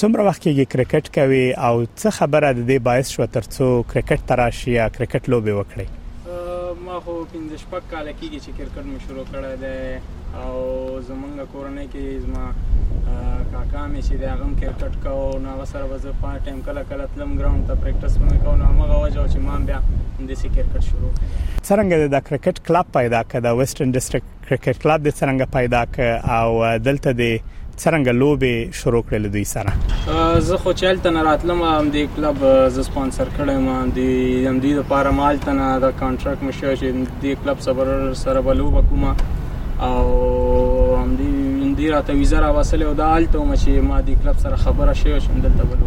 څومره وخت کېږي کرکټ کوي او څه خبره د دې باعث شوه تر څو کرکټ ته راشي یا کرکټ لوبې وکړي؟ ما خو پنځه شپږ کاله کېږي چې کرکټ مې شروع کړی دی او زمونږ کورنۍ کې زما کاکا مې چې دی هغه هم کرکټ کوو نو هغه سره به زه پارټ ټایم کله کله تلم ګراونډ ته پریکټس به مې کوو نو همغه وجه وه چې ما هم بیا همداسې کرکټ شروع کړی څرنګه د کرکټ کلب پیدا کړه د ویسټرن ډسټرکټ کرکټ کلب دې څرنګه پیدا ک او دلته دې څرنګه لوبې شروع کړې لدوی سره زه خو چل تن راتلم هم دې کلب ز سپانسر کړم هم دې هم دې لپاره مال تن دا کانټراکټ مشه چې دې کلب صبر سره بلو وکوما او هم دې دې راته ویزه را وسله او دا الته مې چې ما دې کلب سره خبره شوه چې دلته بلو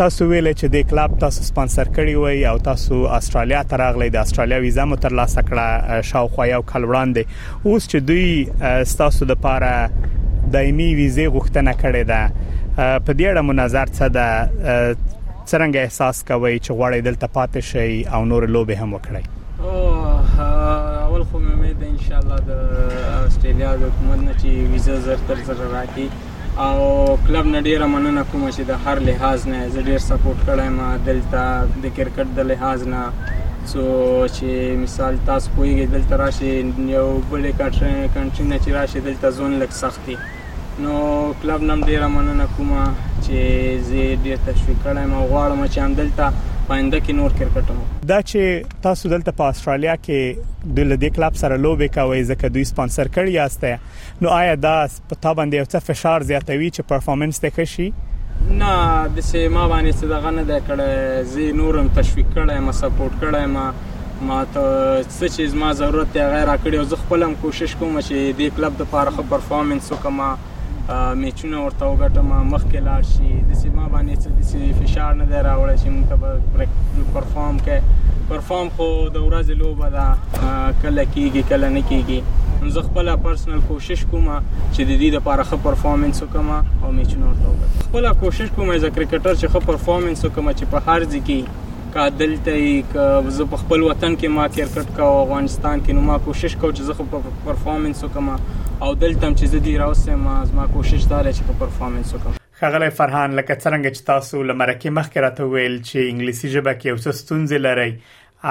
تاسو ویل چې د کلب تاسو سپانسر کړی وای او تاسو استرالیا ته راغلی د استرالیا ویزه مو ترلاسه کړه شاوخوا یو کال وړاندې اوس چې دوی ستاسو د پاره دایمي ویزه غوښتنه کړې ده په دې اړه منظر څه ده څنګه احساس کوئ چې غواړئ دلته پاتې شئ او نور لوبه هم وکړئ اول خو مې امید ان شاء الله د استرالیا د حکومت نه چې ویزه زر تر زر راکړي او کلب نه ډیره مننه کوم چې د هر لحاظ نه زه ډیر سپورټ کړی ما دلته د کرکټ د لحاظ نه څو چې مثال تاسو پوهیږئ دلته راشي یو بل کنټری نه چې راشي دلته زون لږ سخت دی نو کلب نم ډیره مننه کوم چې زه ډیر تشویق کړم او غواړم چې هم دلته پاینده کې نور کرکټ مو دا چې تاسو دلته په استرالیا کې د لدې کلب سره لوبې کوي ځکه دوی سپانسر کړی یاسته نو آیا دا په تا باندې یو څه فشار زیاتوي چې پرفارمنس دې ښه شي نه د سه ما باندې څه دغه نه ده کړه زه نورم تشویق کړه ما سپورټ کړه ما ما ته څه چې زما ضرورت دی غیر کړی او زه خپلم کوشش کوم چې د کلب د پاره خو پرفارمنس وکم میچونه ورته وګټم مخکې لاړ شي د سیما باندې څه د فشار نه دی راوړی چې موږ ته پرفارم کې پرفارم خو د ورځې لوبه ده کله کیږي کله نه کیږي زه خپل پرسنل کوشش کوم چې د دې لپاره ښه پرفورمنس وکم او میچونه ورته وکړم خپل کوشش کوم چې کرکټر چې ښه پرفورمنس وکم چې په هر ځای کې کا دلته کا زه په خپل وطن کې ما کرکټ کا افغانستان کې نو ما کوشش کو چې زه خپل پرفورمنس وکم او دلته چې زه دی راوسم ما کوشش دار چې په پرفورمنس وکم ښاغلی فرهان لکه څرنګه چې تاسو له مرکې مخکې راته ویل چې انګلیسي ژبه کې یو څه ستونزې لرئ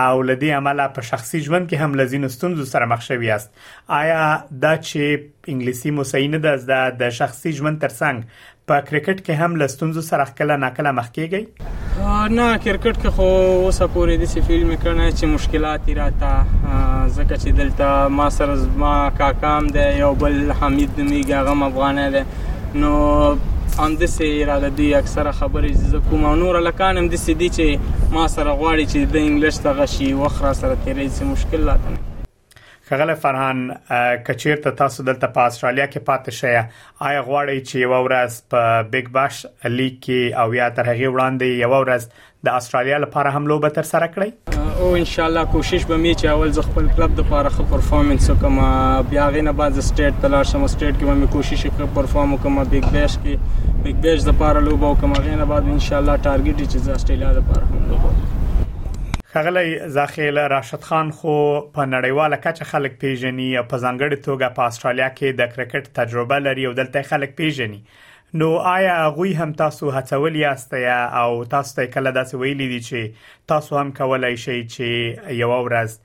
او لدی عمله په شخصي ژوند کې هم لزینو ستونزو سره مخ شوی یاست آیا دا چې انګلیسي مو صحیح نه ده زده د شخصي ژوند ترڅنګ په کرکټ کې هم لستونزو سره خپل ناکله مخ کیږئ نه کرکټ کې خو اوسه پورې د سی فیلم کړنه چې مشکلات راته ځکه چې دلته ما سره زما کاکام دی یو بل حمید نومیږي هغه هم افغانی دی نو همداسې راته دوی اکثره خبرې چې زه کوم او نور هلکان همداسې دي چې ما سره غواړي چې د انګلیش دغه شي وخت راسره تېروي څه مشکل راته نه خغل فرحان کچیرته تاسو دلته په استرالیا کې پاتې شئ آیا غواړئ چې یو ورځ په بیگ باش لیګ کې او یا تر هغه وړاندې یو ورځ د استرالیا لپاره هم لوبه تر سره کړئ او ان شاء الله کوشش به می چې اول ز خپل کلب د لپاره خو پرفورمنس وکم بیا غینه بعد سټیټ تلار شم سټیټ کې به می کوشش وکړم پرفورم وکم بیگ بیش کې بیگ بیش د لپاره لوبه وکم غینه بعد ان شاء الله ټارګټ چې د استرالیا لپاره هم لوبه خغلی زاخیل راشد خان خو په نړیواله کچه خلک پیژني او په ځانګړي توګه په استرالیا کې د کرکټ تجربه لري او دلته خلک پیژني نو آیا غوی هم تاسو هڅول یاست یا او تاسو ته کله داسې ویلي دي چې تاسو هم کولای شئ چې یو ورځ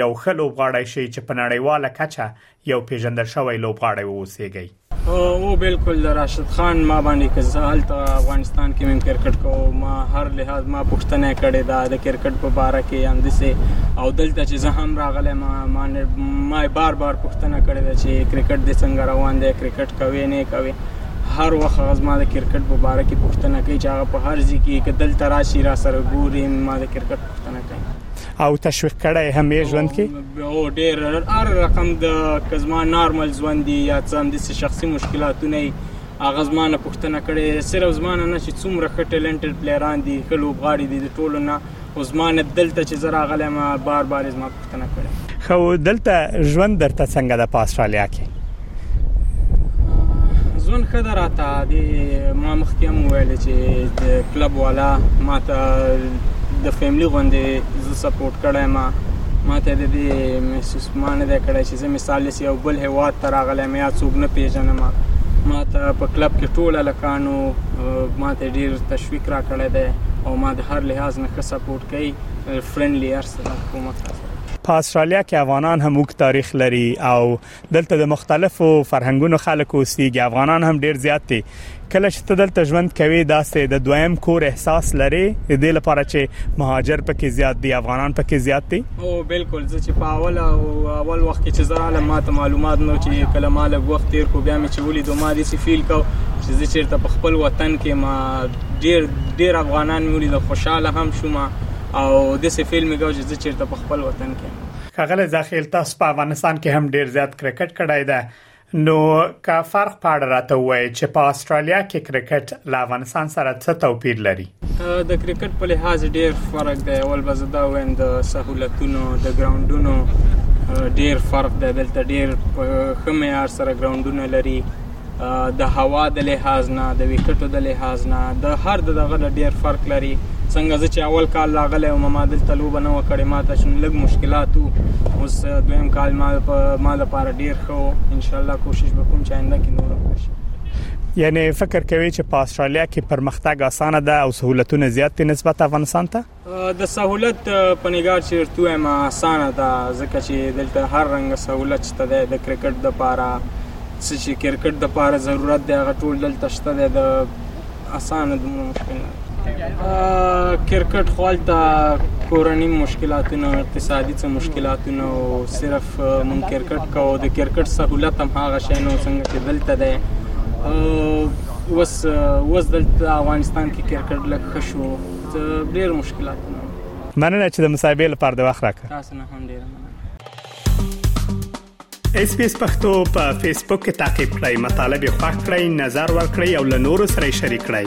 یو خل وبغاړی شي چې په نړیواله کچه یو پیژندل شوی لوبغاړی ووسیږئ او بالکل د راشد خان ما باندې که زه هلته افغانستان کې مم کرکټ کوم ما هر لحاظ ما پښتنه کړې دا د کرکټ په باره کې هم دسه او دلته چې زه هم راغله ما ما ما بار بار پښتنه کړې ده چې کرکټ د څنګه روان دی کرکټ کوي نه کوي هر وخت غز ما د کرکټ په باره کې پښتنه کوي چې هغه په هر ځای کې کې دلته راشي را سره ګوري ما د کرکټ پښتنه کوي او تشویق کړه همیشه ژوند کې هو ډیر هر رقم د کزما نارمل ژوند دی یا څه هم داسې شخصي مشکلاتونه یي هغه زما نه پوښتنه کړې صرف زما نه نه چې څومره ښه ټیلنټډ پلیران دي ښه لوبغاړي دي د ټولو نه او زما نه دلته چې زه راغلی ما بار بار زما پوښتنه کړې خو دلته ژوند درته څنګه ده په استرالیا کې ځون ښه ده راته د ما مخکې هم وویل چې د کلب والا ما ته د فیملی غوندې زه سپورټ کړی ما ما ته د دې محسوس ما نه دی کړی چې زه مثال داسې یو بل هیواد ته راغلی یم یا څوک نه پیژنم ما ته په کلب کې ټول هلکانو ما ته ډېر تشویق راکړی دی او ما د هر لحاظ نه ښه سپورټ کوي فرندلی هر څه ده کومک راسره په استرالیا کې افغانان هم اوږد تاریخ لري او دلته د مختلفو فرهنګونو خلک اوسېږي افغانان هم ډیر زیات دي کله چې ته دلته ژوند کوي داسې د دویم کور احساس لري د دې لپاره چې مهاجر پکې زیات دي افغانان پکې زیات دي او بالکل زه چې په اول او اول وخت کې چې زه علم ماته معلومات نو چې کله ما لږ وخت تیر کو بیا مې چې ولې دوه ما دي چې فیل کو چې زه چیرته په خپل وطن کې ما ډیر ډیر افغانان مې ولې خوشاله هم شوم او د سې فیل مې کو چې زه چیرته په خپل وطن کې ښاغلی زاخیل تاسو په افغانستان کې هم ډیر زیات کرکټ کړای دی نو که فرق په اړه راته وایي چې په استرالیا کې کرکټ له افغانستان سره څه توپیر لري د کرکټ په لحاظ ډیر فرق دی اول به زه دا وایم د سہولتونو د ګراوندونو ډیر فرق دی دلته ډیر په ښه معیار سره ګراوندونه لري د هوا د لحاظ نه د وکټو د لحاظ نه د هر د دغه د ډیر فرق لري څنګه زه چې اول کال راغلی وم ما دلته لوبه نه وکړې ما ته شنو لږ مشکلات وو اوس دویم کال ما په ما لپاره ډیر ښه وو ان شاء الله کوشش وکوم چې آینده کې نور وکړم یعنی فکر کوي چې په استرالیا کې پرمختګ اسانه ده او سہولتونه زیات دي نسبت افغانستان ته د سهولت په نګار چې ورته وایم اسانه ده ځکه چې دلته هر رنګ سهولت شته دی د کرکټ دپاره څه چې کرکټ دپاره ضرورت دی هغه ټول دلته شته دی د اسانه دومره مشکل نه کرکټ خو هلته کورني مشکلاتونه او اقتصادي څه مشکلاتونه او صرف مونږ کرکټ کوو د کرکټ سهولت هم هغه شی نه څنګه چې دلته دی اوس اوس دلته افغانستان کې کرکټ لږ ښه شو ډیر مشکلات مننه چې د مصاحبې لپاره د وخت راکړه تاسو نه هم ډیر مننه اس پی اس پختو په فیسبوک کې تا کې پلی مطلب یو فاک کړئ نظر ور کړئ او له نورو سره شریک کړئ